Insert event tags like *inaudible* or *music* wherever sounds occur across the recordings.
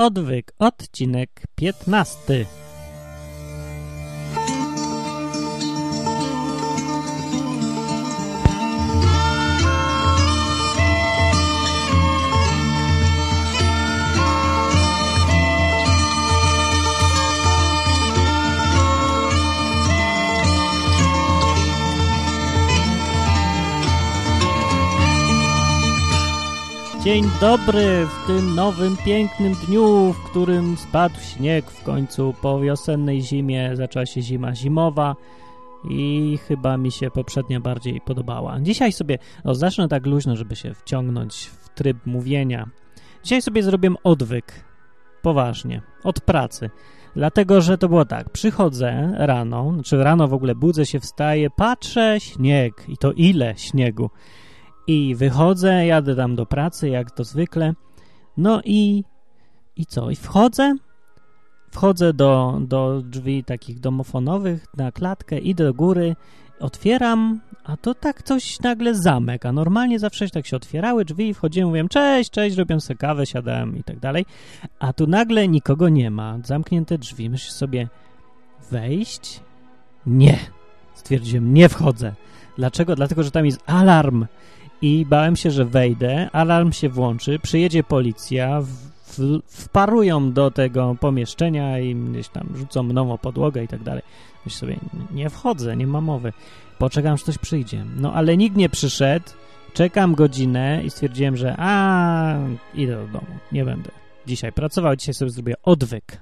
Odwyk, odcinek 15. Dzień dobry w tym nowym, pięknym dniu, w którym spadł śnieg w końcu po wiosennej zimie, zaczęła się zima zimowa i chyba mi się poprzednia bardziej podobała. Dzisiaj sobie, o zacznę tak luźno, żeby się wciągnąć w tryb mówienia. Dzisiaj sobie zrobię odwyk, poważnie, od pracy. Dlatego, że to było tak, przychodzę rano, czy rano w ogóle budzę się, wstaję, patrzę, śnieg i to ile śniegu. I wychodzę, jadę tam do pracy, jak to zwykle. No i, i co? I wchodzę, wchodzę do, do drzwi takich domofonowych na klatkę, idę do góry, otwieram, a to tak coś nagle zamek, a normalnie zawsze tak się otwierały drzwi i wchodziłem, mówiłem cześć, cześć, robię sobie kawę, siadałem i tak dalej, a tu nagle nikogo nie ma, zamknięte drzwi, myślę sobie wejść? Nie. Stwierdziłem, nie wchodzę. Dlaczego? Dlatego, że tam jest alarm i bałem się, że wejdę, alarm się włączy, przyjedzie policja, w, wparują do tego pomieszczenia i gdzieś tam rzucą mną o podłogę i tak dalej. Myślę sobie, nie wchodzę, nie ma mowy. Poczekam, że ktoś przyjdzie. No ale nikt nie przyszedł, czekam godzinę i stwierdziłem, że a idę do domu, nie będę dzisiaj pracował, dzisiaj sobie zrobię odwyk.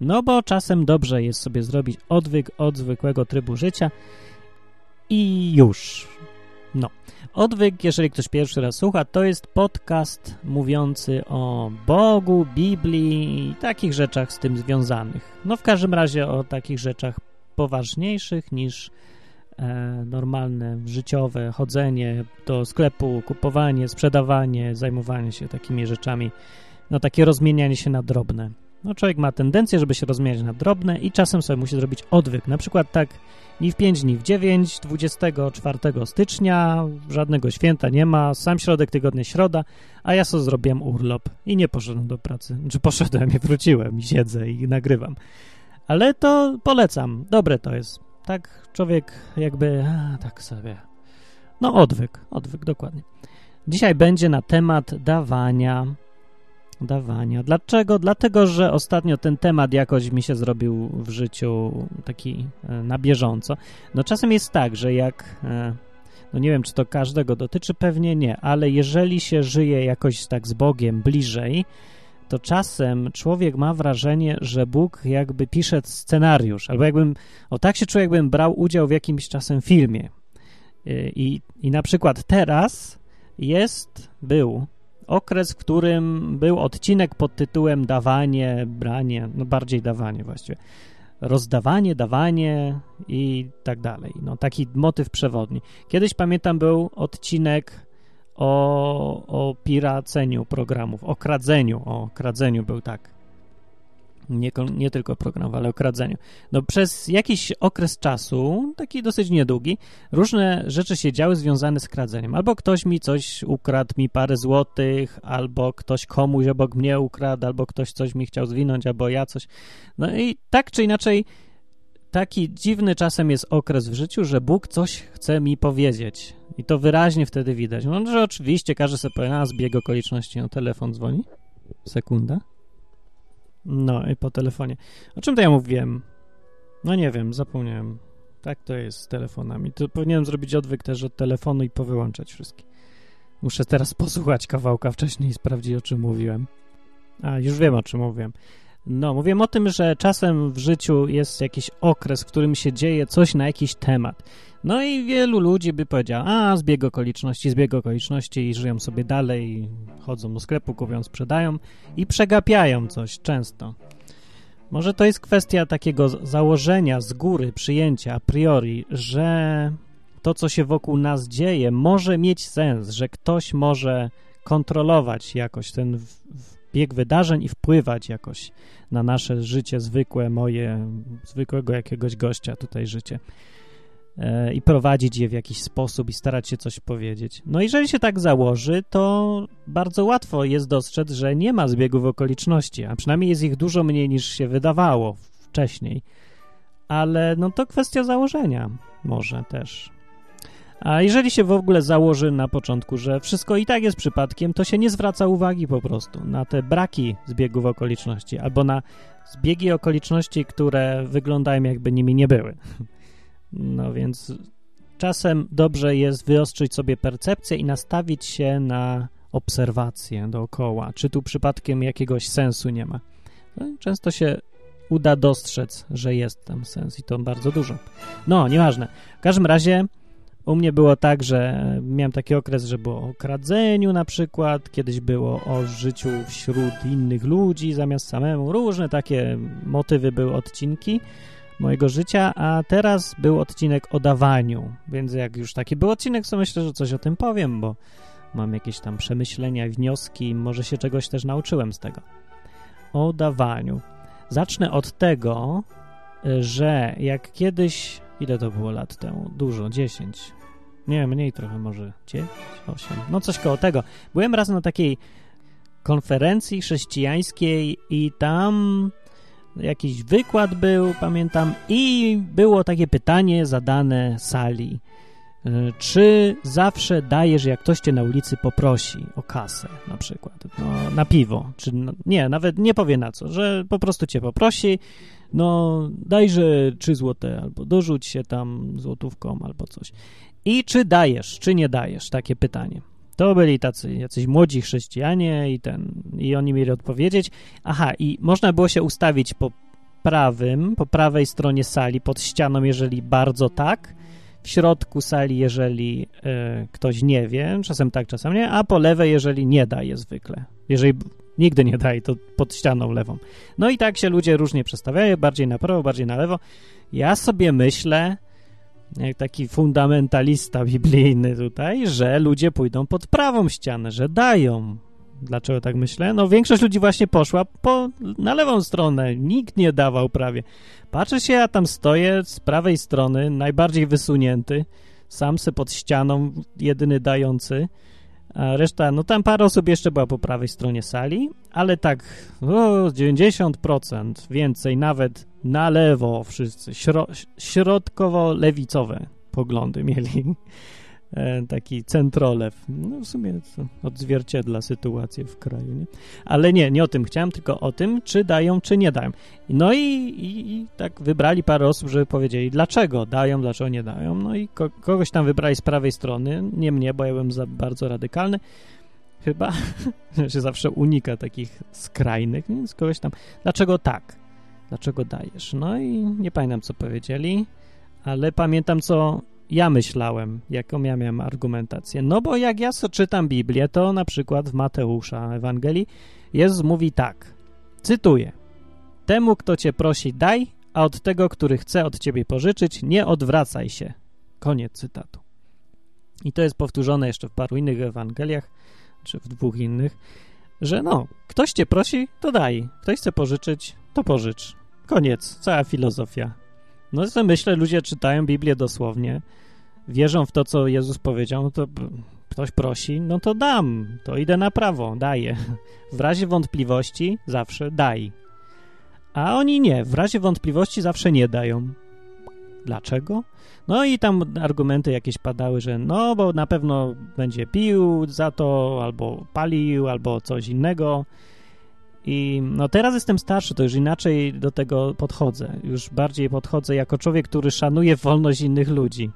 No bo czasem dobrze jest sobie zrobić odwyk od zwykłego trybu życia i już. No. Odwyk, jeżeli ktoś pierwszy raz słucha, to jest podcast mówiący o Bogu, Biblii i takich rzeczach z tym związanych. No w każdym razie o takich rzeczach poważniejszych niż e, normalne, życiowe chodzenie do sklepu, kupowanie, sprzedawanie, zajmowanie się takimi rzeczami, no takie rozmienianie się na drobne. No człowiek ma tendencję, żeby się rozmieniać na drobne i czasem sobie musi zrobić odwyk. Na przykład tak ni w 5, ni w 9, 24 stycznia, żadnego święta nie ma, sam środek tygodnia środa, a ja sobie zrobiłem urlop i nie poszedłem do pracy. Czy poszedłem *laughs* i wróciłem i siedzę i nagrywam. Ale to polecam, dobre to jest. Tak człowiek jakby, a, tak sobie. No odwyk, odwyk, dokładnie. Dzisiaj będzie na temat dawania dawania. Dlaczego? Dlatego, że ostatnio ten temat jakoś mi się zrobił w życiu taki e, na bieżąco. No czasem jest tak, że jak e, no nie wiem, czy to każdego dotyczy, pewnie nie, ale jeżeli się żyje jakoś tak z Bogiem bliżej, to czasem człowiek ma wrażenie, że Bóg jakby pisze scenariusz, albo jakbym, o tak się czuję, jakbym brał udział w jakimś czasem filmie. E, I, i na przykład teraz jest, był okres, w którym był odcinek pod tytułem dawanie, branie, no bardziej dawanie właściwie, rozdawanie, dawanie i tak dalej. No taki motyw przewodni. Kiedyś pamiętam był odcinek o, o piraceniu programów, o kradzeniu, o kradzeniu był tak nie, nie tylko program, ale o kradzeniu. No przez jakiś okres czasu, taki dosyć niedługi, różne rzeczy się działy związane z kradzeniem. Albo ktoś mi coś ukradł, mi parę złotych, albo ktoś komuś obok mnie ukradł, albo ktoś coś mi chciał zwinąć, albo ja coś. No i tak czy inaczej taki dziwny czasem jest okres w życiu, że Bóg coś chce mi powiedzieć. I to wyraźnie wtedy widać. No, że oczywiście każdy sobie powie, a zbieg okoliczności, no telefon dzwoni. Sekunda. No i po telefonie. O czym to ja mówiłem? No nie wiem, zapomniałem. Tak to jest z telefonami. To powinienem zrobić odwyk też od telefonu i powyłączać wszystkie. Muszę teraz posłuchać kawałka wcześniej i sprawdzić, o czym mówiłem. A, już wiem, o czym mówiłem. No, mówiłem o tym, że czasem w życiu jest jakiś okres, w którym się dzieje coś na jakiś temat. No i wielu ludzi by powiedział, a zbieg okoliczności, zbieg okoliczności i żyją sobie dalej, chodzą do sklepu, kupią, sprzedają i przegapiają coś często. Może to jest kwestia takiego założenia z góry, przyjęcia a priori, że to, co się wokół nas dzieje, może mieć sens, że ktoś może kontrolować jakoś ten bieg wydarzeń i wpływać jakoś na nasze życie zwykłe, moje, zwykłego jakiegoś gościa tutaj życie. E, i prowadzić je w jakiś sposób i starać się coś powiedzieć. No jeżeli się tak założy, to bardzo łatwo jest dostrzec, że nie ma zbiegów okoliczności, a przynajmniej jest ich dużo mniej niż się wydawało wcześniej. Ale no to kwestia założenia może też. A jeżeli się w ogóle założy na początku, że wszystko i tak jest przypadkiem, to się nie zwraca uwagi po prostu na te braki zbiegów okoliczności albo na zbiegi okoliczności, które wyglądają jakby nimi nie były. *laughs* No więc czasem dobrze jest wyostrzyć sobie percepcję i nastawić się na obserwację dookoła, czy tu przypadkiem jakiegoś sensu nie ma. No, często się uda dostrzec, że jest tam sens i to bardzo dużo. No, nieważne. W każdym razie u mnie było tak, że miałem taki okres, że było o kradzeniu na przykład, kiedyś było o życiu wśród innych ludzi zamiast samemu. Różne takie motywy były, odcinki mojego życia, a teraz był odcinek o dawaniu, więc jak już taki był odcinek, to myślę, że coś o tym powiem, bo mam jakieś tam przemyślenia wnioski, może się czegoś też nauczyłem z tego. O dawaniu. Zacznę od tego, że jak kiedyś, ile to było lat temu? Dużo, 10, nie, mniej trochę, może 9, 8, no coś koło tego. Byłem raz na takiej konferencji chrześcijańskiej i tam jakiś wykład był, pamiętam, i było takie pytanie zadane sali. E, czy zawsze dajesz, jak ktoś cię na ulicy poprosi o kasę, na przykład, no, na piwo, czy no, nie, nawet nie powie na co, że po prostu cię poprosi, no dajże trzy złote, albo dorzuć się tam złotówką, albo coś. I czy dajesz, czy nie dajesz? Takie pytanie. To byli tacy jacyś młodzi chrześcijanie i ten, i oni mieli odpowiedzieć. Aha, i można było się ustawić po prawym, po prawej stronie sali, pod ścianą, jeżeli bardzo tak, w środku sali, jeżeli y, ktoś nie wie, czasem tak, czasem nie, a po lewej, jeżeli nie daje zwykle. Jeżeli nigdy nie daje, to pod ścianą lewą. No i tak się ludzie różnie przestawiają, bardziej na prawo, bardziej na lewo. Ja sobie myślę, jak taki fundamentalista biblijny tutaj, że ludzie pójdą pod prawą ścianę, że dają. Dlaczego tak myślę? No większość ludzi właśnie poszła po, na lewą stronę. Nikt nie dawał prawie. Patrzę się, ja tam stoję z prawej strony, najbardziej wysunięty, sam se pod ścianą, jedyny dający, a reszta, no tam parę osób jeszcze była po prawej stronie sali, ale tak o, 90% więcej, nawet na lewo wszyscy, śro środkowo-lewicowe poglądy mieli. E, taki centrolew. No w sumie odzwierciedla sytuację w kraju, nie? Ale nie, nie o tym chciałem, tylko o tym, czy dają, czy nie dają. No i, i, i tak wybrali parę osób, żeby powiedzieli, dlaczego dają, dlaczego nie dają. No i ko kogoś tam wybrali z prawej strony, nie mnie, bo ja byłem za bardzo radykalny, chyba, *laughs* się zawsze unika takich skrajnych, więc kogoś tam, dlaczego tak? Dlaczego dajesz? No i nie pamiętam, co powiedzieli, ale pamiętam, co ja myślałem, jaką ja miałem argumentację. No bo jak ja czytam Biblię, to na przykład w Mateusza Ewangelii Jezus mówi tak, cytuję, temu, kto cię prosi, daj, a od tego, który chce od ciebie pożyczyć, nie odwracaj się. Koniec cytatu. I to jest powtórzone jeszcze w paru innych Ewangeliach, czy w dwóch innych, że no, ktoś cię prosi, to daj. Ktoś chce pożyczyć, to pożycz. Koniec, cała filozofia. No i myślę, ludzie czytają Biblię dosłownie, wierzą w to, co Jezus powiedział, no to ktoś prosi, no to dam, to idę na prawo, daję. W razie wątpliwości zawsze daj. A oni nie, w razie wątpliwości zawsze nie dają. Dlaczego? No i tam argumenty jakieś padały, że no, bo na pewno będzie pił za to, albo palił, albo coś innego. I no teraz jestem starszy, to już inaczej do tego podchodzę. Już bardziej podchodzę jako człowiek, który szanuje wolność innych ludzi.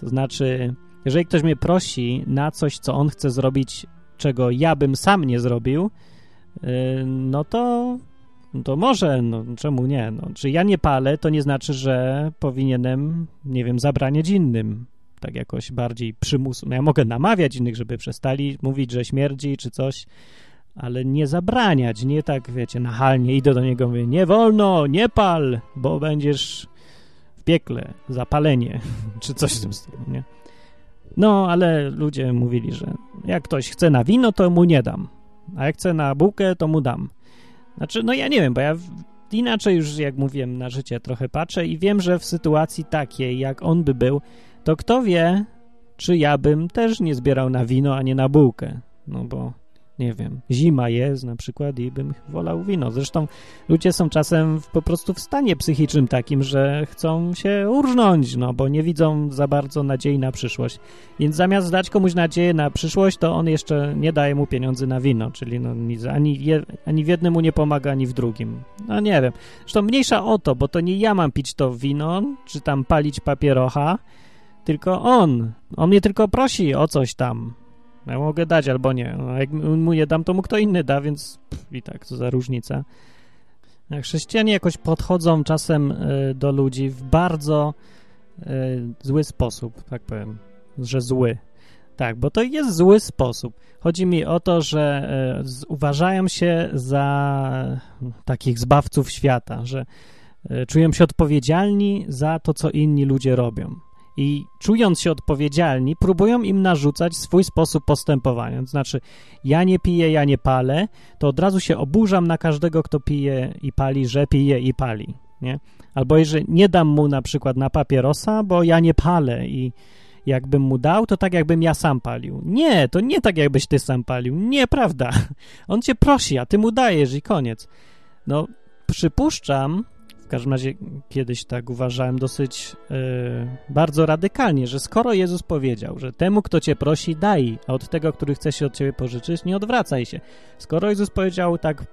To znaczy, jeżeli ktoś mnie prosi na coś, co on chce zrobić, czego ja bym sam nie zrobił, y, no to, to może, no czemu nie? No, czy ja nie palę, to nie znaczy, że powinienem, nie wiem, zabraniać innym. Tak jakoś bardziej przymusu. No ja mogę namawiać innych, żeby przestali mówić, że śmierdzi czy coś, ale nie zabraniać, nie tak, wiecie, nachalnie idę do niego, mówię, nie wolno, nie pal, bo będziesz w piekle, zapalenie, *laughs* czy coś w tym stylu, nie? No, ale ludzie mówili, że jak ktoś chce na wino, to mu nie dam, a jak chce na bułkę, to mu dam. Znaczy, no ja nie wiem, bo ja inaczej już, jak mówiłem, na życie trochę patrzę i wiem, że w sytuacji takiej, jak on by był, to kto wie, czy ja bym też nie zbierał na wino, a nie na bułkę. No bo nie wiem, zima jest na przykład i bym wolał wino. Zresztą ludzie są czasem po prostu w stanie psychicznym takim, że chcą się urżnąć, no bo nie widzą za bardzo nadziei na przyszłość. Więc zamiast dać komuś nadzieję na przyszłość, to on jeszcze nie daje mu pieniędzy na wino, czyli no nic, ani, je, ani w jednym mu nie pomaga, ani w drugim. No nie wiem. Zresztą mniejsza o to, bo to nie ja mam pić to wino, czy tam palić papierocha, tylko on. On mnie tylko prosi o coś tam. Ja mogę dać albo nie. No, jak mu nie dam, to mu kto inny da, więc pff, i tak, co za różnica. Chrześcijanie jakoś podchodzą czasem y, do ludzi w bardzo y, zły sposób, tak powiem, że zły. Tak, bo to jest zły sposób. Chodzi mi o to, że uważają się za takich zbawców świata, że czują się odpowiedzialni za to, co inni ludzie robią i czując się odpowiedzialni, próbują im narzucać swój sposób postępowania. To znaczy, ja nie piję, ja nie palę, to od razu się oburzam na każdego, kto pije i pali, że pije i pali. Nie? Albo jeżeli nie dam mu na przykład na papierosa, bo ja nie palę i jakbym mu dał, to tak jakbym ja sam palił. Nie, to nie tak jakbyś ty sam palił. Nieprawda. *laughs* On cię prosi, a ty mu dajesz i koniec. No, przypuszczam, w każdym razie kiedyś tak uważałem dosyć yy, bardzo radykalnie, że skoro Jezus powiedział, że temu, kto cię prosi, daj, a od tego, który chce się od ciebie pożyczyć, nie odwracaj się. Skoro Jezus powiedział tak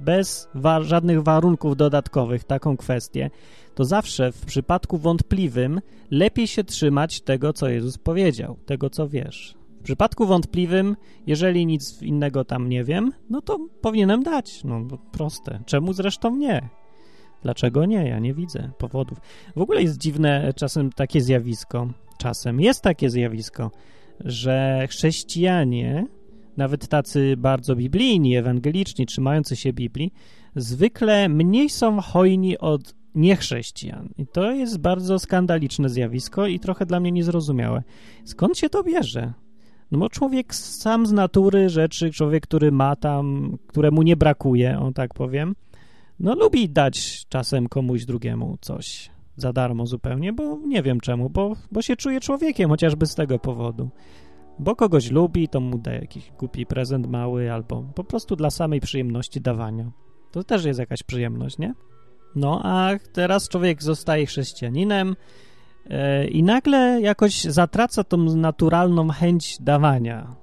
bez wa żadnych warunków dodatkowych taką kwestię, to zawsze w przypadku wątpliwym lepiej się trzymać tego, co Jezus powiedział, tego, co wiesz. W przypadku wątpliwym, jeżeli nic innego tam nie wiem, no to powinienem dać. No proste. Czemu zresztą nie? Dlaczego nie? Ja nie widzę powodów. W ogóle jest dziwne czasem takie zjawisko, czasem jest takie zjawisko, że chrześcijanie, nawet tacy bardzo biblijni, ewangeliczni, trzymający się Biblii, zwykle mniej są hojni od niechrześcijan. I to jest bardzo skandaliczne zjawisko i trochę dla mnie niezrozumiałe. Skąd się to bierze? No bo człowiek sam z natury rzeczy, człowiek, który ma tam, któremu nie brakuje, on tak powiem, no lubi dać czasem komuś drugiemu coś za darmo zupełnie, bo nie wiem czemu, bo, bo się czuje człowiekiem, chociażby z tego powodu. Bo kogoś lubi, to mu da jakiś głupi prezent mały, albo po prostu dla samej przyjemności dawania. To też jest jakaś przyjemność, nie? No, a teraz człowiek zostaje chrześcijaninem yy, i nagle jakoś zatraca tą naturalną chęć dawania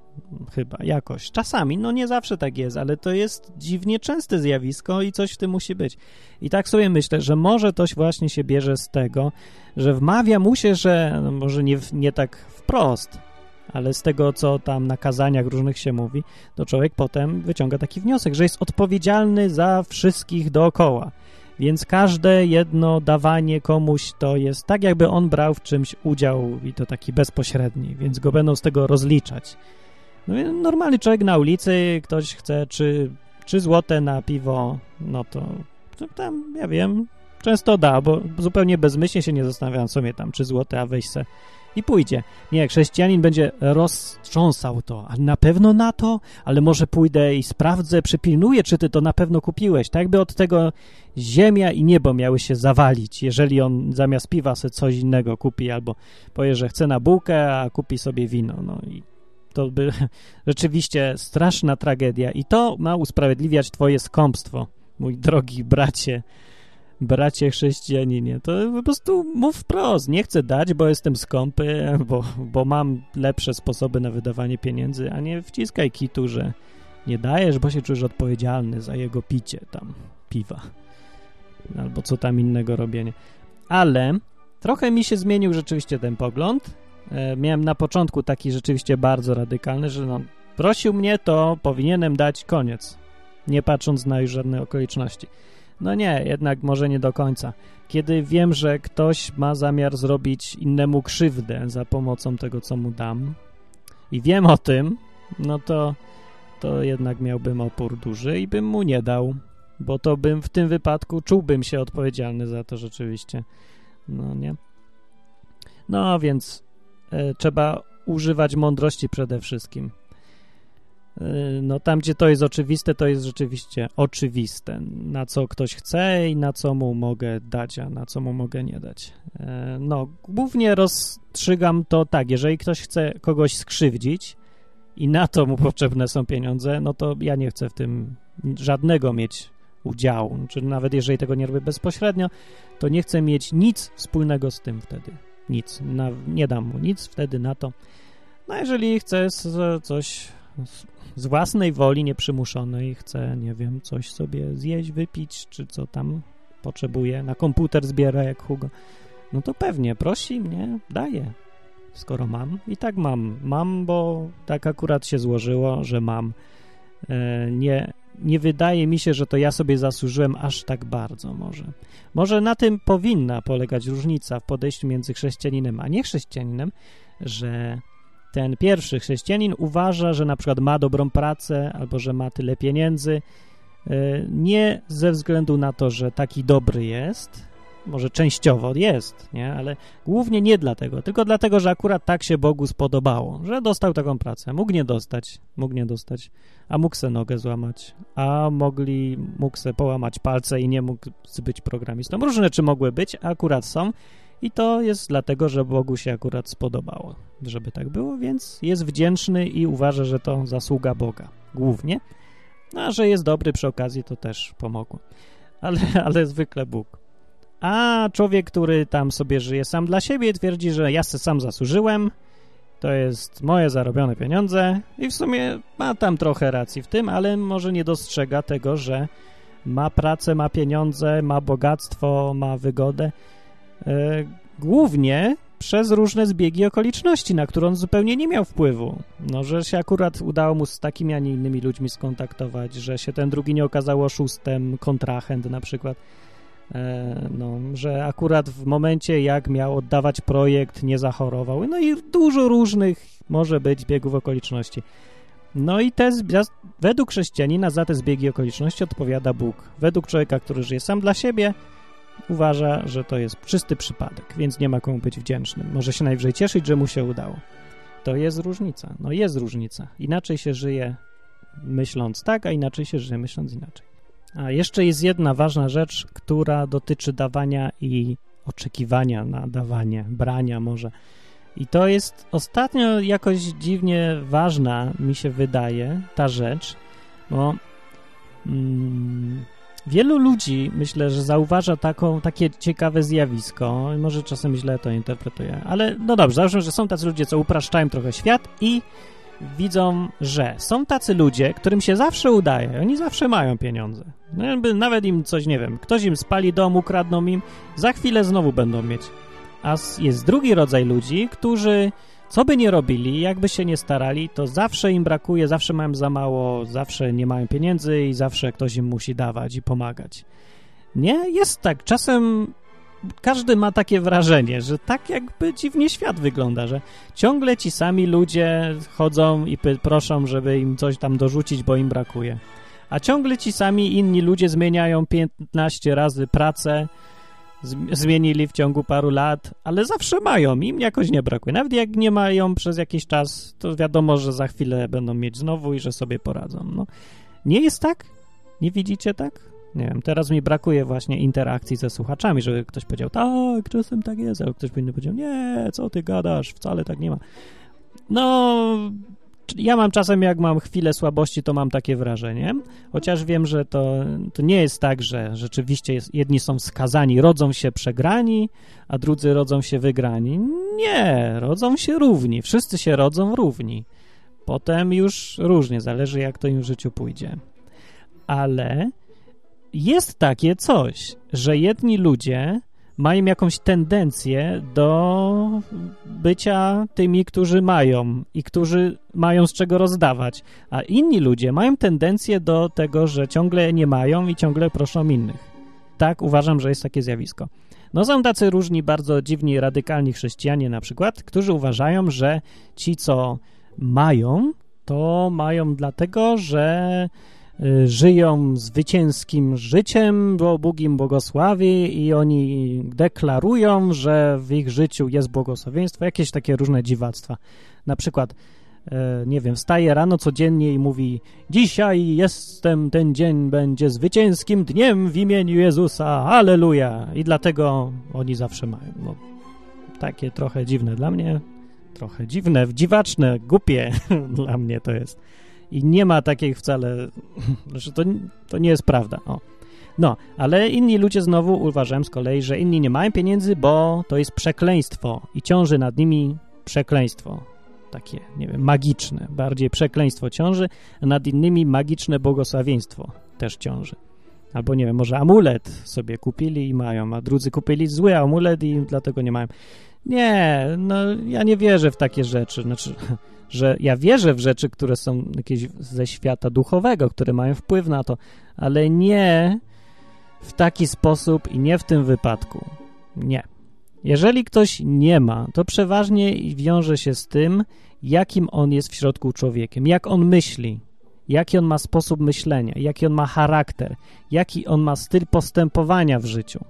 chyba, jakoś. Czasami, no nie zawsze tak jest, ale to jest dziwnie częste zjawisko i coś w tym musi być. I tak sobie myślę, że może to właśnie się bierze z tego, że wmawia mu się, że no może nie, nie tak wprost, ale z tego, co tam na kazaniach różnych się mówi, to człowiek potem wyciąga taki wniosek, że jest odpowiedzialny za wszystkich dookoła. Więc każde jedno dawanie komuś to jest tak, jakby on brał w czymś udział i to taki bezpośredni, więc go będą z tego rozliczać. No, normalny człowiek na ulicy, ktoś chce czy, czy złote na piwo, no to, tam, ja wiem, często da, bo zupełnie bezmyślnie się nie zastanawiam sobie tam, czy złote, a weź se i pójdzie. Nie, chrześcijanin będzie roztrząsał to, a na pewno na to, ale może pójdę i sprawdzę, przypilnuję, czy ty to na pewno kupiłeś. Tak by od tego ziemia i niebo miały się zawalić, jeżeli on zamiast piwa sobie coś innego kupi, albo powie, że chce na bułkę, a kupi sobie wino. No i to by *laughs* rzeczywiście straszna tragedia i to ma usprawiedliwiać twoje skąpstwo, mój drogi bracie, bracie chrześcijaninie. To po prostu mów wprost, nie chcę dać, bo jestem skąpy, bo, bo mam lepsze sposoby na wydawanie pieniędzy, a nie wciskaj kitu, że nie dajesz, bo się czujesz odpowiedzialny za jego picie tam piwa albo co tam innego robienie. Ale trochę mi się zmienił rzeczywiście ten pogląd miałem na początku taki rzeczywiście bardzo radykalny, że no, prosił mnie, to powinienem dać koniec, nie patrząc na już żadne okoliczności. No nie, jednak może nie do końca. Kiedy wiem, że ktoś ma zamiar zrobić innemu krzywdę za pomocą tego, co mu dam i wiem o tym, no to, to jednak miałbym opór duży i bym mu nie dał, bo to bym w tym wypadku czułbym się odpowiedzialny za to rzeczywiście. No nie? No więc E, trzeba używać mądrości przede wszystkim. no tam, gdzie to jest oczywiste, to jest rzeczywiście oczywiste, na co ktoś chce i na co mu mogę dać, a na co mu mogę nie dać. E, no, głównie rozstrzygam to tak, jeżeli ktoś chce kogoś skrzywdzić i na to mu potrzebne są pieniądze, no to ja nie chcę w tym żadnego mieć udziału, czy nawet jeżeli tego nie robię bezpośrednio, to nie chcę mieć nic wspólnego z tym wtedy. Nic. Na, nie dam mu nic wtedy na to. No jeżeli chce coś z własnej woli, nieprzymuszonej, chce, nie wiem, coś sobie zjeść, wypić, czy co tam potrzebuje, na komputer zbiera jak Hugo, no to pewnie prosi mnie, daje. Skoro mam, i tak mam. Mam, bo tak akurat się złożyło, że mam. E, nie, nie wydaje mi się, że to ja sobie zasłużyłem aż tak bardzo może. Może na tym powinna polegać różnica w podejściu między chrześcijaninem a niechrześcijaninem, że ten pierwszy chrześcijanin uważa, że na przykład ma dobrą pracę albo że ma tyle pieniędzy, e, nie ze względu na to, że taki dobry jest, może częściowo jest, nie? ale głównie nie dlatego, tylko dlatego, że akurat tak się Bogu spodobało, że dostał taką pracę. Mógł nie dostać, mógł nie dostać, a mógł se nogę złamać, a mogli, mógł se połamać palce i nie mógł być programistą. Różne rzeczy mogły być, a akurat są i to jest dlatego, że Bogu się akurat spodobało, żeby tak było, więc jest wdzięczny i uważa, że to zasługa Boga głównie. No, a że jest dobry przy okazji, to też pomogło. Ale, ale zwykle Bóg. A człowiek, który tam sobie żyje sam dla siebie, twierdzi, że ja se sam zasłużyłem, to jest moje zarobione pieniądze i w sumie ma tam trochę racji w tym, ale może nie dostrzega tego, że ma pracę, ma pieniądze, ma bogactwo, ma wygodę E, głównie przez różne zbiegi okoliczności, na które on zupełnie nie miał wpływu. No, że się akurat udało mu z takimi, a nie innymi ludźmi skontaktować, że się ten drugi nie okazał oszustem, kontrahent na przykład. E, no, że akurat w momencie, jak miał oddawać projekt, nie zachorował. No i dużo różnych może być zbiegów okoliczności. No i te, według chrześcijanina za te zbiegi okoliczności odpowiada Bóg. Według człowieka, który żyje sam dla siebie, uważa, że to jest czysty przypadek, więc nie ma komu być wdzięcznym. Może się najwyżej cieszyć, że mu się udało. To jest różnica. No jest różnica. Inaczej się żyje myśląc tak, a inaczej się żyje myśląc inaczej. A jeszcze jest jedna ważna rzecz, która dotyczy dawania i oczekiwania na dawanie, brania może. I to jest ostatnio jakoś dziwnie ważna, mi się wydaje, ta rzecz, bo mm, Wielu ludzi, myślę, że zauważa taką, takie ciekawe zjawisko, może czasem źle to interpretuje, ale no dobrze, załóżmy, że są tacy ludzie, co upraszczają trochę świat i widzą, że są tacy ludzie, którym się zawsze udaje, oni zawsze mają pieniądze. No nawet im coś, nie wiem, ktoś im spali dom, ukradną im, za chwilę znowu będą mieć. A jest drugi rodzaj ludzi, którzy co by nie robili, jakby się nie starali, to zawsze im brakuje, zawsze mają za mało, zawsze nie mają pieniędzy i zawsze ktoś im musi dawać i pomagać. Nie? Jest tak. Czasem każdy ma takie wrażenie, że tak jakby dziwnie świat wygląda, że ciągle ci sami ludzie chodzą i proszą, żeby im coś tam dorzucić, bo im brakuje. A ciągle ci sami inni ludzie zmieniają 15 razy pracę, zmienili w ciągu paru lat, ale zawsze mają, im jakoś nie brakuje. Nawet jak nie mają przez jakiś czas, to wiadomo, że za chwilę będą mieć znowu i że sobie poradzą. No, nie jest tak? Nie widzicie tak? Nie wiem, teraz mi brakuje właśnie interakcji ze słuchaczami, żeby ktoś powiedział, tak, czasem tak jest, a ktoś inny powiedział, nie, co ty gadasz, wcale tak nie ma. No, ja mam czasem, jak mam chwilę słabości, to mam takie wrażenie, chociaż wiem, że to, to nie jest tak, że rzeczywiście jest, jedni są skazani, rodzą się przegrani, a drudzy rodzą się wygrani. Nie, rodzą się równi, wszyscy się rodzą równi. Potem już różnie, zależy jak to im w życiu pójdzie. Ale jest takie coś, że jedni ludzie mają jakąś tendencję do bycia tymi, którzy mają i którzy mają z czego rozdawać, a inni ludzie mają tendencję do tego, że ciągle nie mają i ciągle proszą innych. Tak uważam, że jest takie zjawisko. No są tacy różni, bardzo dziwni, radykalni chrześcijanie na przykład, którzy uważają, że ci, co mają, to mają dlatego, że żyją zwycięskim życiem, bo Bóg im błogosławi i oni deklarują, że w ich życiu jest błogosławieństwo, jakieś takie różne dziwactwa. Na przykład e, nie wiem, wstaje rano codziennie i mówi dzisiaj jestem, ten dzień będzie zwycięskim dniem w imieniu Jezusa, aleluja. I dlatego oni zawsze mają. No, takie trochę dziwne dla mnie, trochę dziwne, dziwaczne, głupie *laughs* dla mnie to jest. I nie ma takich wcale, *laughs* znaczy to, to nie jest prawda. O. No, ale inni ludzie znowu uważają z kolei, że inni nie mają pieniędzy, bo to jest przekleństwo i ciąży nad nimi przekleństwo. Takie, nie wiem, magiczne. Bardziej przekleństwo ciąży, a nad innymi magiczne błogosławieństwo też ciąży. Albo nie wiem, może amulet sobie kupili i mają, a drudzy kupili zły amulet i dlatego nie mają. Nie, no ja nie wierzę w takie rzeczy. Znaczy, *laughs* że ja wierzę w rzeczy, które są jakieś ze świata duchowego, które mają wpływ na to, ale nie w taki sposób i nie w tym wypadku. Nie. Jeżeli ktoś nie ma, to przeważnie wiąże się z tym, jakim on jest w środku człowiekiem, jak on myśli, jaki on ma sposób myślenia, jaki on ma charakter, jaki on ma styl postępowania w życiu,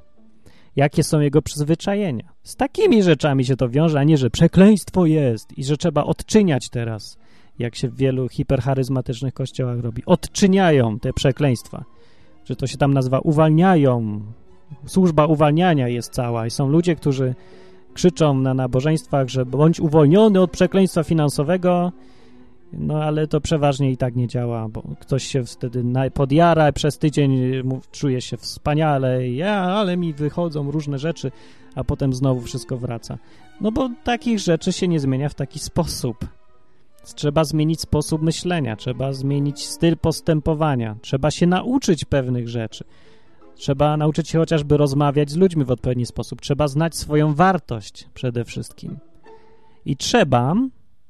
jakie są jego przyzwyczajenia. Z takimi rzeczami się to wiąże, a nie, że przekleństwo jest i że trzeba odczyniać teraz, jak się w wielu hipercharyzmatycznych kościołach robi. Odczyniają te przekleństwa że to się tam nazywa uwalniają. Służba uwalniania jest cała i są ludzie, którzy krzyczą na nabożeństwach, że bądź uwolniony od przekleństwa finansowego, no ale to przeważnie i tak nie działa, bo ktoś się wtedy podjara, przez tydzień czuje się wspaniale, ja, ale mi wychodzą różne rzeczy, a potem znowu wszystko wraca. No bo takich rzeczy się nie zmienia w taki sposób. Trzeba zmienić sposób myślenia, trzeba zmienić styl postępowania, trzeba się nauczyć pewnych rzeczy. Trzeba nauczyć się chociażby rozmawiać z ludźmi w odpowiedni sposób. Trzeba znać swoją wartość przede wszystkim. I trzeba,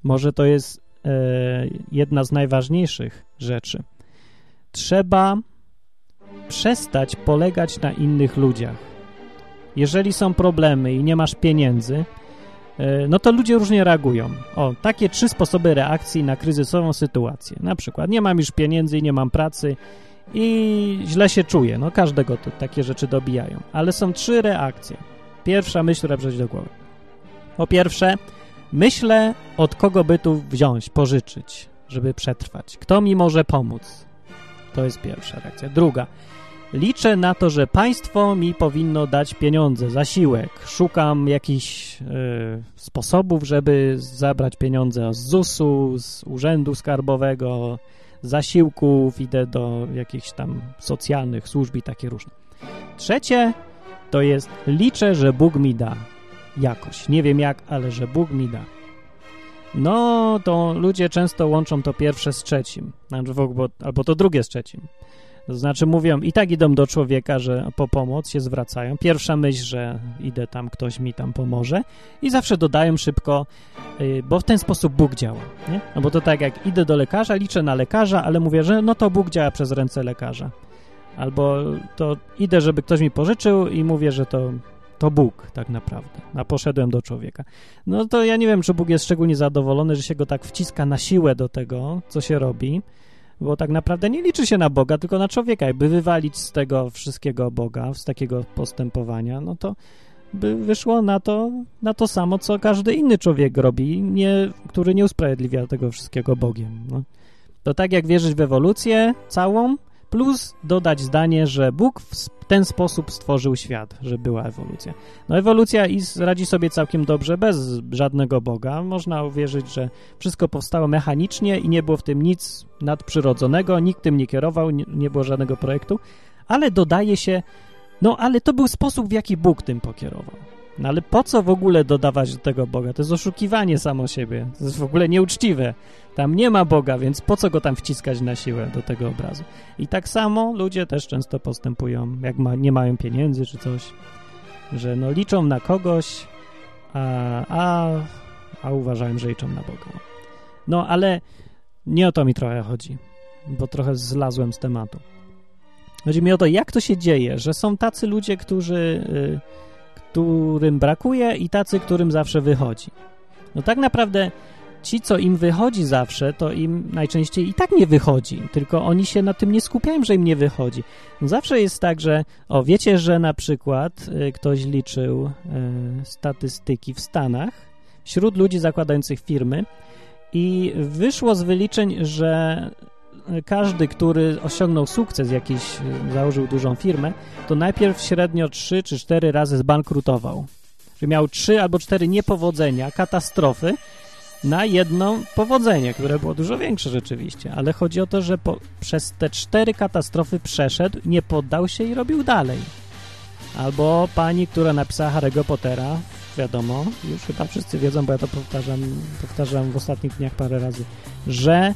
może to jest jedna z najważniejszych rzeczy, trzeba przestać polegać na innych ludziach. Jeżeli są problemy i nie masz pieniędzy, E, no to ludzie różnie reagują. O, takie trzy sposoby reakcji na kryzysową sytuację. Na przykład nie mam już pieniędzy i nie mam pracy i źle się czuję. No każdego to takie rzeczy dobijają. Ale są trzy reakcje. Pierwsza myśl, która przychodzi do głowy. Po pierwsze, myślę, od kogo by tu wziąć, pożyczyć, żeby przetrwać. Kto mi może pomóc? To jest pierwsza reakcja. Druga, Liczę na to, że państwo mi powinno dać pieniądze, zasiłek. Szukam jakichś y, sposobów, żeby zabrać pieniądze z ZUS-u, z Urzędu Skarbowego, zasiłków, idę do jakichś tam socjalnych służb i takie różne. Trzecie to jest liczę, że Bóg mi da jakoś. Nie wiem jak, ale że Bóg mi da. No, to ludzie często łączą to pierwsze z trzecim, albo, albo to drugie z trzecim. To znaczy mówią, i tak idą do człowieka, że po pomoc się zwracają. Pierwsza myśl, że idę tam, ktoś mi tam pomoże i zawsze dodają szybko, y, bo w ten sposób Bóg działa, nie? No bo to tak jak idę do lekarza, liczę na lekarza, ale mówię, że no to Bóg działa przez ręce lekarza. Albo to idę, żeby ktoś mi pożyczył i mówię, że to, to Bóg tak naprawdę, a poszedłem do człowieka. No to ja nie wiem, czy Bóg jest szczególnie zadowolony, że się go tak wciska na siłę do tego, co się robi, bo tak naprawdę nie liczy się na Boga, tylko na człowieka. Jakby wywalić z tego wszystkiego Boga, z takiego postępowania, no to by wyszło na to, na to samo, co każdy inny człowiek robi, nie, który nie usprawiedliwia tego wszystkiego Bogiem. No. To tak jak wierzyć w ewolucję całą, plus dodać zdanie, że Bóg w ten sposób stworzył świat, że była ewolucja. No ewolucja radzi sobie całkiem dobrze bez żadnego Boga. Można uwierzyć, że wszystko powstało mechanicznie i nie było w tym nic nadprzyrodzonego, nikt tym nie kierował, nie, było żadnego projektu, ale dodaje się, no ale to był sposób, w jaki Bóg tym pokierował. No ale po co w ogóle dodawać do tego Boga? To jest oszukiwanie samo siebie. To jest w ogóle nieuczciwe. Tam nie ma Boga, więc po co go tam wciskać na siłę do tego obrazu? I tak samo ludzie też często postępują, jak ma, nie mają pieniędzy czy coś, że no liczą na kogoś, a, a, a uważają, że liczą na Boga. No ale nie o to mi trochę chodzi, bo trochę zlazłem z tematu. Chodzi mi o to, jak to się dzieje, że są tacy ludzie, którzy... Yy, którym brakuje i tacy, którym zawsze wychodzi. No tak naprawdę ci, co im wychodzi zawsze, to im najczęściej i tak nie wychodzi, tylko oni się na tym nie skupiają, że im nie wychodzi. No zawsze jest tak, że o, wiecie, że na przykład y, ktoś liczył y, statystyki w Stanach wśród ludzi zakładających firmy I wyszło z wyliczeń, że każdy, który osiągnął sukces jakiś, założył dużą firmę, to najpierw średnio 3 czy 4 razy zbankrutował. Że miał 3 albo 4 niepowodzenia, katastrofy, na jedno powodzenie, które było dużo większe rzeczywiście, ale chodzi o to, że po, przez te cztery katastrofy przeszedł, nie poddał się i robił dalej. Albo pani, która napisała Harry'ego Pottera, wiadomo, już chyba wszyscy wiedzą, bo ja to powtarzam, powtarzam w ostatnich dniach parę razy, że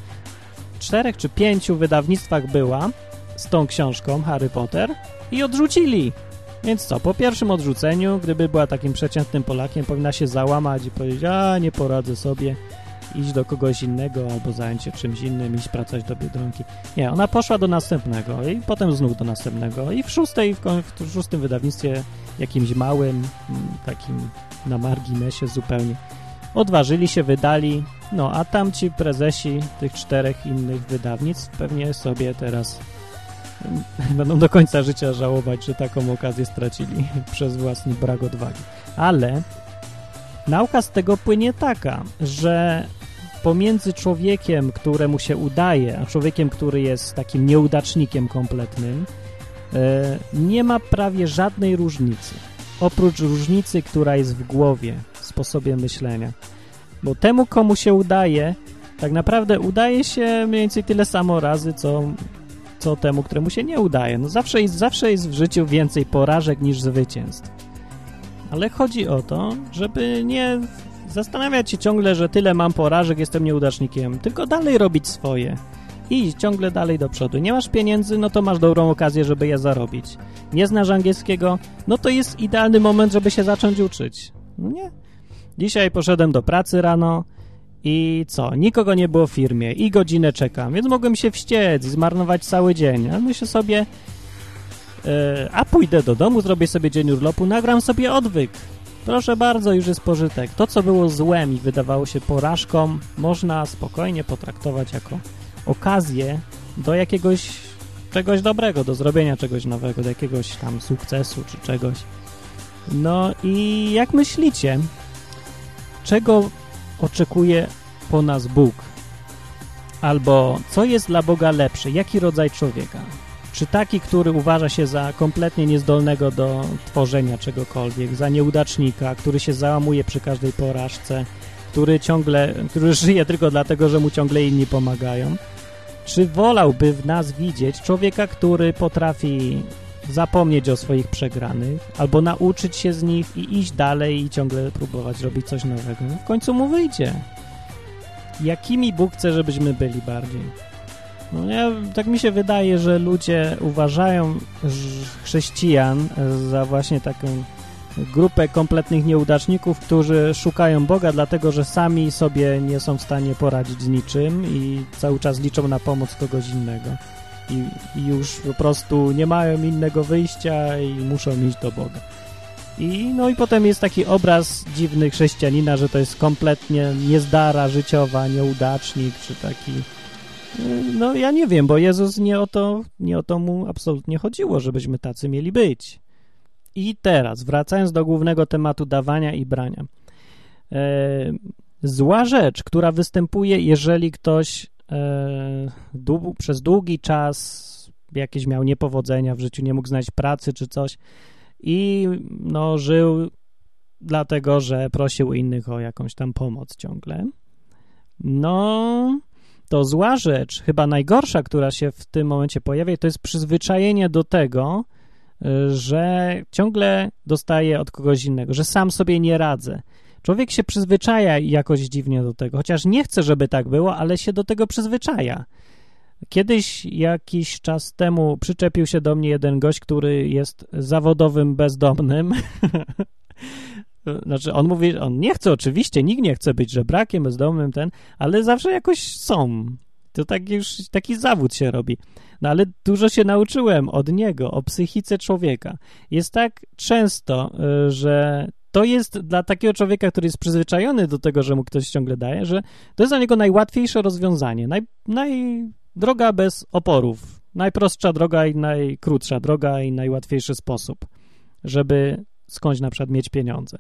czterech czy pięciu wydawnictwach była z tą książką Harry Potter i odrzucili. Więc co, po pierwszym odrzuceniu, gdyby była takim przeciętnym Polakiem, powinna się załamać i powiedzieć, a nie poradzę sobie, iść do kogoś innego albo zająć się czymś innym, iść pracować do Biedronki. Nie, ona poszła do następnego i potem znów do następnego i w szóstej, w, w szóstym wydawnictwie jakimś małym, mm, takim na marginesie zupełnie, odważyli się, wydali, no a tamci prezesi tych czterech innych wydawnictw pewnie sobie teraz *laughs* będą do końca życia żałować, że taką okazję stracili *laughs* przez własny brak odwagi. Ale nauka z tego płynie taka, że pomiędzy człowiekiem, któremu się udaje, a człowiekiem, który jest takim nieudacznikiem kompletnym, e, nie ma prawie żadnej różnicy. Oprócz różnicy, która jest w głowie, sposobie myślenia. Bo temu, komu się udaje, tak naprawdę udaje się mniej więcej tyle samo razy, co co temu, któremu się nie udaje. No zawsze jest, zawsze jest w życiu więcej porażek niż zwycięstw. Ale chodzi o to, żeby nie zastanawiać się ciągle, że tyle mam porażek, jestem nieudacznikiem, tylko dalej robić swoje. I ciągle dalej do przodu. Nie masz pieniędzy, no to masz dobrą okazję, żeby je zarobić. Nie znasz angielskiego, no to jest idealny moment, żeby się zacząć uczyć. No nie? Dzisiaj poszedłem do pracy rano, i co? Nikogo nie było w firmie i godzinę czekam, więc mogłem się wściec i zmarnować cały dzień. A myślę sobie, yy, a pójdę do domu, zrobię sobie dzień urlopu, nagram sobie odwyk. Proszę bardzo, już jest pożytek. To, co było złem i wydawało się porażką, można spokojnie potraktować jako okazję do jakiegoś czegoś dobrego, do zrobienia czegoś nowego, do jakiegoś tam sukcesu czy czegoś. No i jak myślicie, czego oczekuje po nas Bóg? Albo co jest dla Boga lepsze? Jaki rodzaj człowieka? Czy taki, który uważa się za kompletnie niezdolnego do tworzenia czegokolwiek, za nieudacznika, który się załamuje przy każdej porażce, który ciągle, który żyje tylko dlatego, że mu ciągle inni pomagają? Czy wolałby w nas widzieć człowieka, który potrafi zapomnieć o swoich przegranych, albo nauczyć się z nich i iść dalej i ciągle próbować robić coś nowego. No w końcu mu wyjdzie. Jakimi Bóg chce, żebyśmy byli bardziej? No ja, tak mi się wydaje, że ludzie uważają chrześcijan za właśnie taką grupę kompletnych nieudaczników, którzy szukają Boga, dlatego że sami sobie nie są w stanie poradzić z niczym i cały czas liczą na pomoc kogoś innego i, i już po prostu nie mają innego wyjścia i muszą iść do Boga. I, no i potem jest taki obraz dziwny chrześcijanina, że to jest kompletnie niezdara życiowa, nieudacznik, czy taki... No ja nie wiem, bo Jezus nie o to, nie o to mu absolutnie chodziło, żebyśmy tacy mieli być. I teraz, wracając do głównego tematu dawania i brania. E, zła rzecz, która występuje, jeżeli ktoś dłu przez długi czas jakieś miał niepowodzenia w życiu, nie mógł znaleźć pracy czy coś i no, żył dlatego, że prosił innych o jakąś tam pomoc ciągle. No, to zła rzecz, chyba najgorsza, która się w tym momencie pojawia, to jest przyzwyczajenie do tego, e, że ciągle dostaje od kogoś innego, że sam sobie nie radzę, Człowiek się przyzwyczaja jakoś dziwnie do tego, chociaż nie chce, żeby tak było, ale się do tego przyzwyczaja. Kiedyś, jakiś czas temu, przyczepił się do mnie jeden gość, który jest zawodowym bezdomnym. *laughs* Znaczy, on mówi, on nie chce, oczywiście, nikt nie chce być żebrakiem, bezdomnym, ten, ale zawsze jakoś są. To tak już taki zawód się robi. No ale dużo się nauczyłem od niego, o psychice człowieka. Jest tak często, y, że to jest dla takiego człowieka, który jest przyzwyczajony do tego, że mu ktoś ciągle daje, że to jest dla niego najłatwiejsze rozwiązanie, naj, naj, droga bez oporów, najprostsza droga i najkrótsza droga i najłatwiejszy sposób, żeby skądś na przykład mieć pieniądze.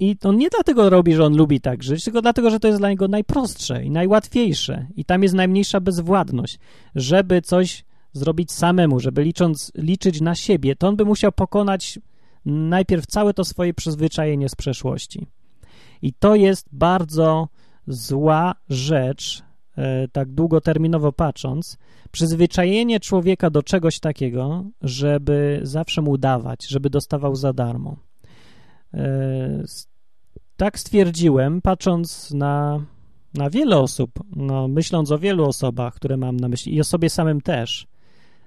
I on nie dlatego robi, że on lubi tak żyć, tylko dlatego, że to jest dla niego najprostsze i najłatwiejsze. I tam jest najmniejsza bezwładność. Żeby coś zrobić samemu, żeby licząc, liczyć na siebie, to on by musiał pokonać najpierw całe to swoje przyzwyczajenie z przeszłości. I to jest bardzo zła rzecz, e, tak długoterminowo patrząc, przyzwyczajenie człowieka do czegoś takiego, żeby zawsze mu dawać, żeby dostawał za darmo. E, tak stwierdziłem, patrząc na, na wiele osób, no, myśląc o wielu osobach, które mam na myśli i o sobie samym też.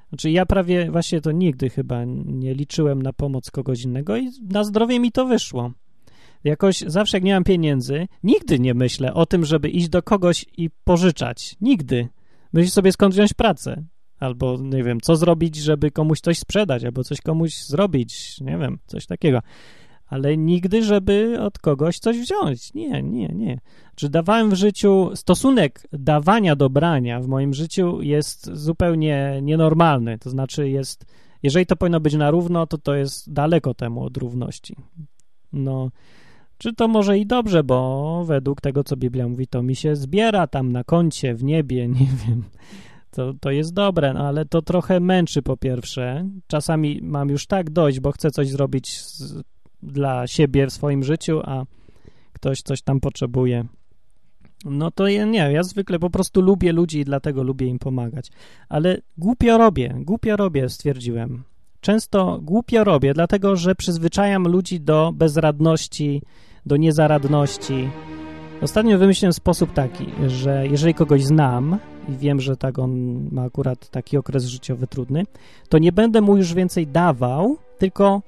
Znaczy ja prawie właśnie to nigdy chyba nie liczyłem na pomoc kogoś innego i na zdrowie mi to wyszło. Jakoś zawsze jak nie mam pieniędzy, nigdy nie myślę o tym, żeby iść do kogoś i pożyczać. Nigdy. Myślę sobie skąd wziąć pracę. Albo, nie wiem, co zrobić, żeby komuś coś sprzedać, albo coś komuś zrobić, nie wiem, coś takiego ale nigdy, żeby od kogoś coś wziąć. Nie, nie, nie. Czy dawałem w życiu, stosunek dawania do brania w moim życiu jest zupełnie nienormalny. To znaczy jest, jeżeli to powinno być na równo, to to jest daleko temu od równości. No, czy to może i dobrze, bo według tego, co Biblia mówi, to mi się zbiera tam na koncie, w niebie, *laughs* nie wiem. To, to jest dobre, no ale to trochę męczy po pierwsze. Czasami mam już tak dojść, bo chcę coś zrobić z, dla siebie w swoim życiu, a ktoś coś tam potrzebuje. No to ja nie, ja zwykle po prostu lubię ludzi i dlatego lubię im pomagać. Ale głupio robię, głupio robię, stwierdziłem. Często głupio robię, dlatego że przyzwyczajam ludzi do bezradności, do niezaradności. Ostatnio wymyśliłem sposób taki, że jeżeli kogoś znam i wiem, że tak on ma akurat taki okres życiowy trudny, to nie będę mu już więcej dawał, tylko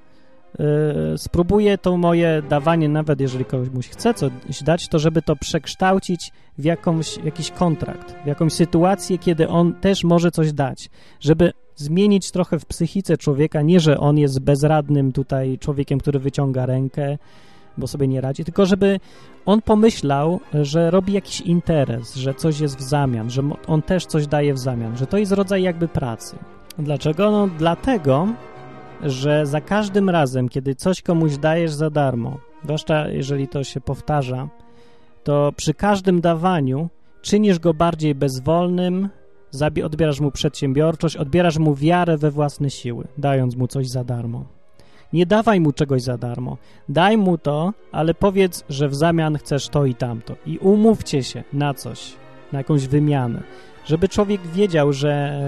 Yy, spróbuję to moje dawanie, nawet jeżeli komuś chce coś dać, to żeby to przekształcić w jakąś, jakiś kontrakt, w jakąś sytuację, kiedy on też może coś dać, żeby zmienić trochę w psychice człowieka, nie, że on jest bezradnym tutaj człowiekiem, który wyciąga rękę, bo sobie nie radzi, tylko żeby on pomyślał, że robi jakiś interes, że coś jest w zamian, że on też coś daje w zamian, że to jest rodzaj jakby pracy. Dlaczego? No dlatego, że za każdym razem, kiedy coś komuś dajesz za darmo, zwłaszcza jeżeli to się powtarza, to przy każdym dawaniu czynisz go bardziej bezwolnym, odbierasz mu przedsiębiorczość, odbierasz mu wiarę we własne siły, dając mu coś za darmo. Nie dawaj mu czegoś za darmo. Daj mu to, ale powiedz, że w zamian chcesz to i tamto. I umówcie się na coś, na jakąś wymianę, żeby człowiek wiedział, że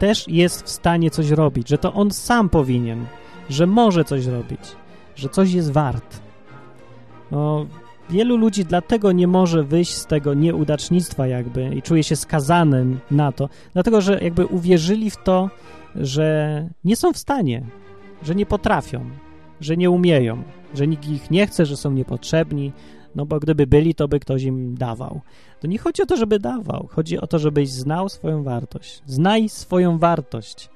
też jest w stanie coś robić, że to on sam powinien, że może coś robić, że coś jest wart. No, wielu ludzi dlatego nie może wyjść z tego nieudacznictwa jakby i czuje się skazanym na to, dlatego że jakby uwierzyli w to, że nie są w stanie, że nie potrafią, że nie umieją, że nikt ich nie chce, że są niepotrzebni, no bo gdyby byli, to by ktoś im dawał. To nie chodzi o to, żeby dawał, chodzi o to, żebyś znał swoją wartość. Znaj swoją wartość.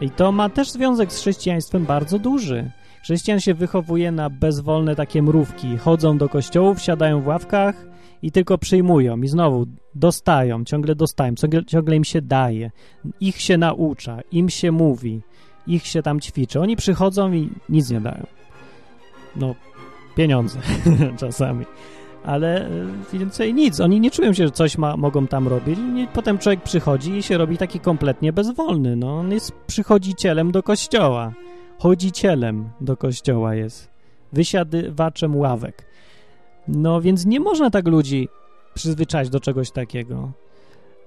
I to ma też związek z chrześcijaństwem bardzo duży. Chrześcijan się wychowuje na bezwolne takie mrówki. Chodzą do kościołów, siadają w ławkach i tylko przyjmują. I znowu dostają, ciągle dostają, ciągle, ciągle im się daje. Ich się naucza, im się mówi, ich się tam ćwiczy. Oni przychodzą i nic nie dają. No, pieniądze *laughs* czasami. Ale e, więcej nic. Oni nie czują się, że coś ma, mogą tam robić. I potem człowiek przychodzi i się robi taki kompletnie bezwolny. No, on jest przychodzicielem do kościoła. Chodzicielem do kościoła jest. Wysiadywaczem ławek. No więc nie można tak ludzi przyzwyczaić do czegoś takiego.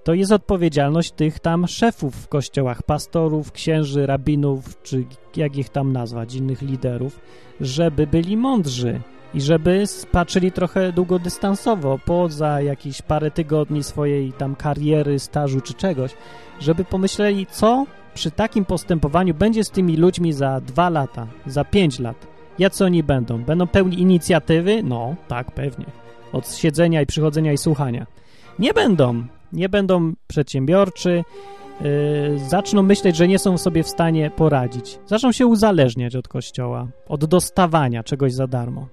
To jest odpowiedzialność tych tam szefów w kościołach, pastorów, księży, rabinów, czy jak ich tam nazwać, innych liderów, żeby byli mądrzy i żeby patrzyli trochę długodystansowo, poza jakieś parę tygodni swojej tam kariery, stażu czy czegoś, żeby pomyśleli, co przy takim postępowaniu będzie z tymi ludźmi za dwa lata, za pięć lat. Jacy oni będą? Będą pełni inicjatywy? No, tak, pewnie. Od siedzenia i przychodzenia i słuchania. Nie będą. Nie będą przedsiębiorczy, yy, zaczną myśleć, że nie są sobie w stanie poradzić. Zaczną się uzależniać od kościoła, od dostawania czegoś za darmo.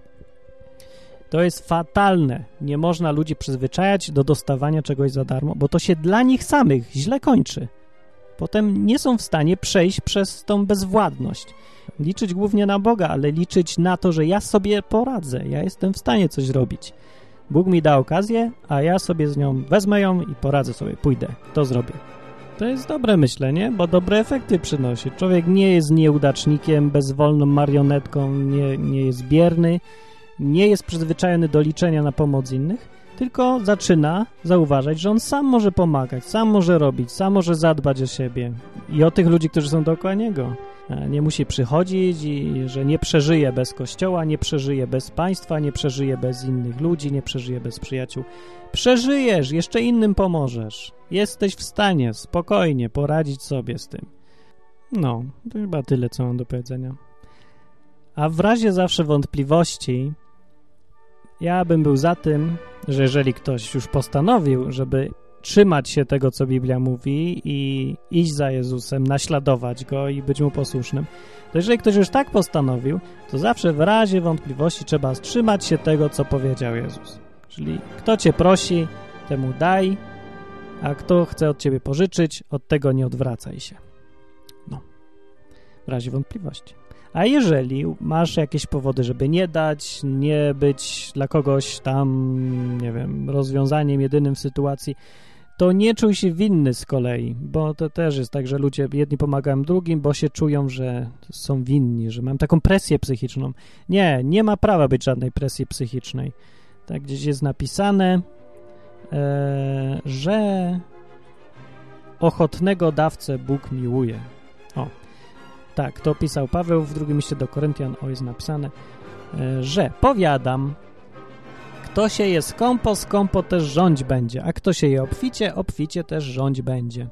To jest fatalne. Nie można ludzi przyzwyczajać do dostawania czegoś za darmo, bo to się dla nich samych źle kończy. potem nie są w stanie przejść przez tą bezwładność. Liczyć głównie na Boga, ale liczyć na to, że ja sobie poradzę, ja jestem w stanie coś robić. Bóg mi da okazję, a ja sobie z nią wezmę ją i poradzę sobie, pójdę, to zrobię. To jest dobre myślenie, bo dobre efekty przynosi. Człowiek nie jest nieudacznikiem, bezwolną marionetką, nie, nie jest bierny, nie jest przyzwyczajony do liczenia na pomoc innych, tylko zaczyna zauważać, że on sam może pomagać, sam może robić, sam może zadbać o siebie i o tych ludzi, którzy są dookoła niego. E, nie musi przychodzić i że nie przeżyje bez kościoła, nie przeżyje bez państwa, nie przeżyje bez innych ludzi, nie przeżyje bez przyjaciół. Przeżyjesz, jeszcze innym pomożesz. Jesteś w stanie spokojnie poradzić sobie z tym. No, to chyba tyle, co mam do powiedzenia. A w razie zawsze wątpliwości, ja bym był za tym, że jeżeli ktoś już postanowił, żeby trzymać się tego, co Biblia mówi i iść za Jezusem, naśladować Go i być Mu posłusznym, to jeżeli ktoś już tak postanowił, to zawsze w razie wątpliwości trzeba trzymać się tego, co powiedział Jezus. Czyli kto Cię prosi, temu daj, a kto chce od Ciebie pożyczyć, od tego nie odwracaj się. No, w razie wątpliwości. A jeżeli masz jakieś powody, żeby nie dać, nie być dla kogoś tam, nie wiem, rozwiązaniem jedynym w sytuacji, to nie czuj się winny z kolei, bo to też jest tak, że ludzie jedni pomagają drugim, bo się czują, że są winni, że mam taką presję psychiczną. Nie, nie ma prawa być żadnej presji psychicznej. Tak gdzieś jest napisane, e, że ochotnego dawcę Bóg miłuje. Tak, to pisał Paweł w drugim liście do Koryntian, o jest napisane, e, że powiadam, kto się je skąpo, skąpo też rządź będzie, a kto się je obficie, obficie też rządź będzie.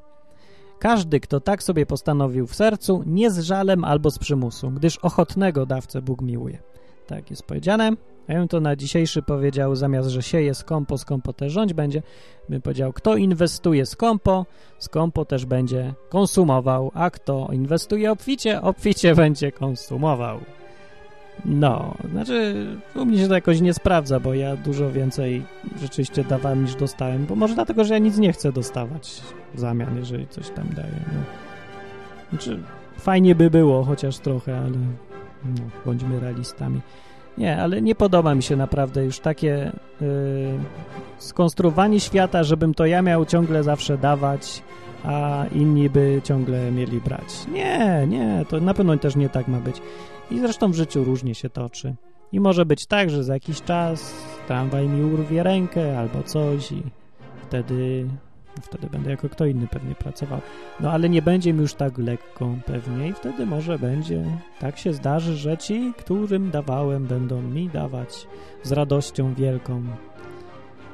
Każdy, kto tak sobie postanowił w sercu, nie z żalem albo z przymusu, gdyż ochotnego dawcę Bóg miłuje. Tak jest powiedziane. Ja bym to na dzisiejszy powiedział, zamiast, że sieje skąpo, skąpo też rządź będzie, bym powiedział, kto inwestuje skąpo, skąpo też będzie konsumował, a kto inwestuje obficie, obficie będzie konsumował. No, znaczy u mnie się to jakoś nie sprawdza, bo ja dużo więcej rzeczywiście dawałem niż dostałem, bo może dlatego, że ja nic nie chcę dostawać w zamian, jeżeli coś tam daję. No. Znaczy, fajnie by było, chociaż trochę, ale no, bądźmy realistami. Nie, ale nie podoba mi się naprawdę już takie yy, skonstruowanie świata, żebym to ja miał ciągle zawsze dawać, a inni by ciągle mieli brać. Nie, nie, to na pewno też nie tak ma być. I zresztą w życiu różnie się toczy. I może być tak, że za jakiś czas tramwaj mi urwie rękę albo coś i wtedy, wtedy będę jako kto inny pewnie pracował. No ale nie będzie mi już tak lekko pewnie i wtedy może będzie, tak się zdarzy, że ci, którym dawałem, będą mi dawać z radością wielką.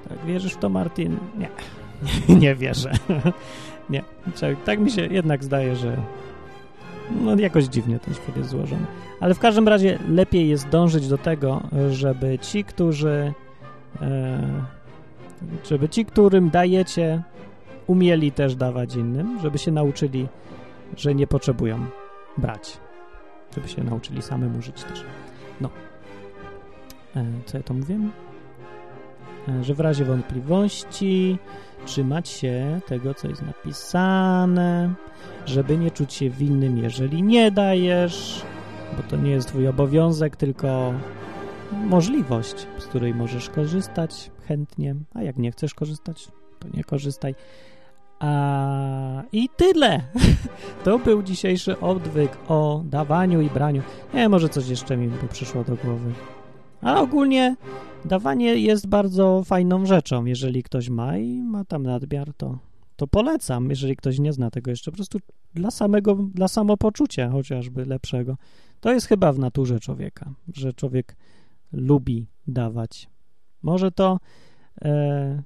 Tak, wierzysz w to, Martin? Nie, *laughs* nie wierzę. *laughs* nie, tak mi się jednak zdaje, że no jakoś dziwnie ten świat jest złożony. Ale w każdym razie lepiej jest dążyć do tego, żeby ci, którzy e, żeby ci, którym dajecie, umieli też dawać innym, żeby się nauczyli, że nie potrzebują brać. Żeby się nauczyli samemu żyć też. No. E, co ja to mówię? E, że w razie wątpliwości trzymać się tego, co jest napisane, żeby nie czuć się winnym, jeżeli nie dajesz, bo to nie jest twój obowiązek, tylko możliwość, z której możesz korzystać chętnie, a jak nie chcesz korzystać, to nie korzystaj. A i tyle. *laughs* To był dzisiejszy odwyk o dawaniu i braniu. Nie, może coś jeszcze mi by przyszło do głowy. A ogólnie dawanie jest bardzo fajną rzeczą. Jeżeli ktoś ma i ma tam nadmiar, to, to polecam. Jeżeli ktoś nie zna tego jeszcze, po prostu dla samego, dla samopoczucia chociażby lepszego. To jest chyba w naturze człowieka, że człowiek lubi dawać. Może to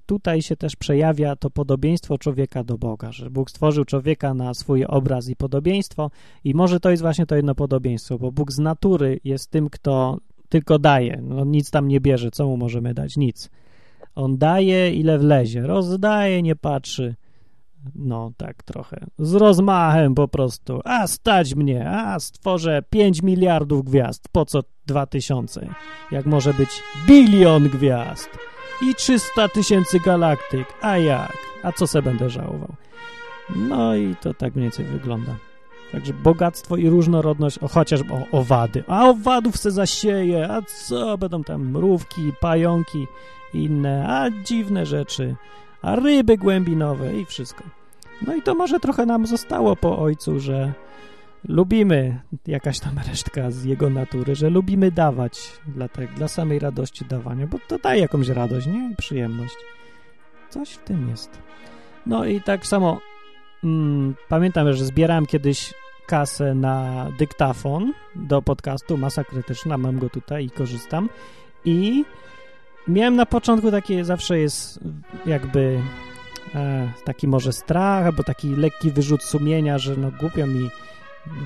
tutaj się też przejawia to podobieństwo człowieka do Boga, że Bóg stworzył człowieka na swój obraz i podobieństwo i może to jest właśnie to jedno podobieństwo, bo Bóg z natury jest tym, kto tylko daje. No, nic tam nie bierze. Co mu możemy dać? Nic. On daje, ile wlezie. Rozdaje, nie patrzy. No, tak trochę. Z rozmachem po prostu. A, stać mnie. A, stworzę 5 miliardów gwiazd. Po co 2000? Jak może być bilion gwiazd? I 300 tysięcy galaktyk. A jak? A co se będę żałował? No i to tak mniej więcej wygląda. Także bogactwo i różnorodność, o, chociażby o, owady. A owadów se zasieje, a co, będą tam mrówki, pająki, inne, a dziwne rzeczy, a ryby głębinowe i wszystko. No i to może trochę nam zostało po ojcu, że lubimy jakaś tam resztka z jego natury, że lubimy dawać dla, te, dla samej radości dawania, bo to daje jakąś radość, nie? Przyjemność. Coś w tym jest. No i tak samo mm, pamiętam, że zbierałem kiedyś kasę na dyktafon do podcastu Masa Krytyczna, mam go tutaj i korzystam i miałem na początku takie, zawsze jest jakby e, taki może strach, albo taki lekki wyrzut sumienia, że no głupio mi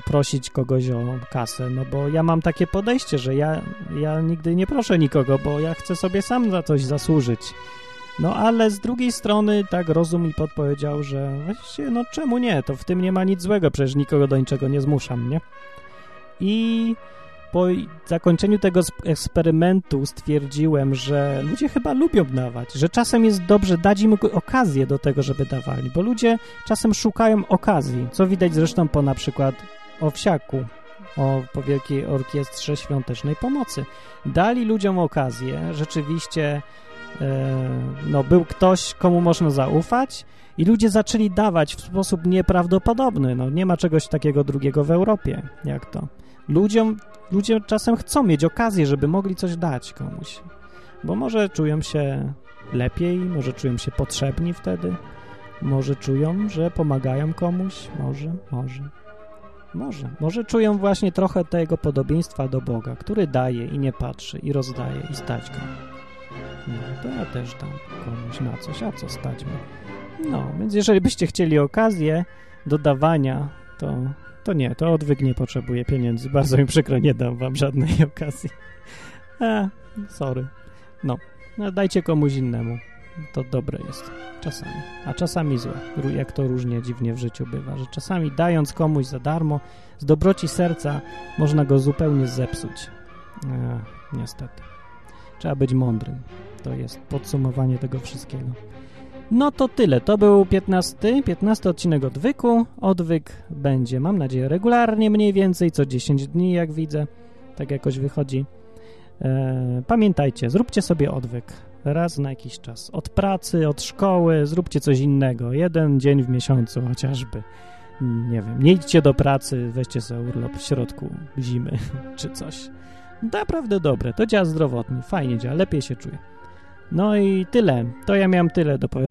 prosić kogoś o kasę, no bo ja mam takie podejście, że ja, ja nigdy nie proszę nikogo, bo ja chcę sobie sam za coś zasłużyć. No ale z drugiej strony tak rozum mi podpowiedział, że właściwie no czemu nie, to w tym nie ma nic złego, przecież nikogo do niczego nie zmuszam, nie? I po zakończeniu tego eksperymentu stwierdziłem, że ludzie chyba lubią dawać, że czasem jest dobrze dać im okazję do tego, żeby dawali, bo ludzie czasem szukają okazji, co widać zresztą po na przykład Owsiaku, o, po Wielkiej Orkiestrze Świątecznej Pomocy. Dali ludziom okazję, rzeczywiście e, no, był ktoś, komu można zaufać i ludzie zaczęli dawać w sposób nieprawdopodobny. No, nie ma czegoś takiego drugiego w Europie, jak to. Ludziom, ludzie czasem chcą mieć okazję, żeby mogli coś dać komuś, bo może czują się lepiej, może czują się potrzebni wtedy, może czują, że pomagają komuś, może, może, może. Może czują właśnie trochę tego podobieństwa do Boga, który daje i nie patrzy, i rozdaje, i stać go. No, to ja też dam komuś na coś, a co stać mi? No, więc jeżeli byście chcieli okazję do dawania, to to nie, to odwyk nie potrzebuje pieniędzy. Bardzo mi przykro, nie dam wam żadnej *laughs* okazji. A, sorry. No, no dajcie komuś innemu. To dobre jest. Czasami. A czasami złe. Jak to różnie dziwnie w życiu bywa, że czasami dając komuś za darmo, z dobroci serca można go zupełnie zepsuć. E, niestety. Trzeba być mądrym. To jest podsumowanie tego wszystkiego. No to tyle. To był 15, 15 odcinek odwyku. Odwyk będzie, mam nadzieję, regularnie mniej więcej, co 10 dni, jak widzę. Tak jakoś wychodzi. E, pamiętajcie, zróbcie sobie odwyk raz na jakiś czas. Od pracy, od szkoły, zróbcie coś innego. Jeden dzień w miesiącu chociażby. Nie wiem, nie idźcie do pracy, weźcie sobie urlop w środku zimy *laughs* czy coś. Naprawdę dobre, to działa zdrowotnie, fajnie działa, lepiej się czuję. No i tyle. To ja miałem tyle do powiedzenia.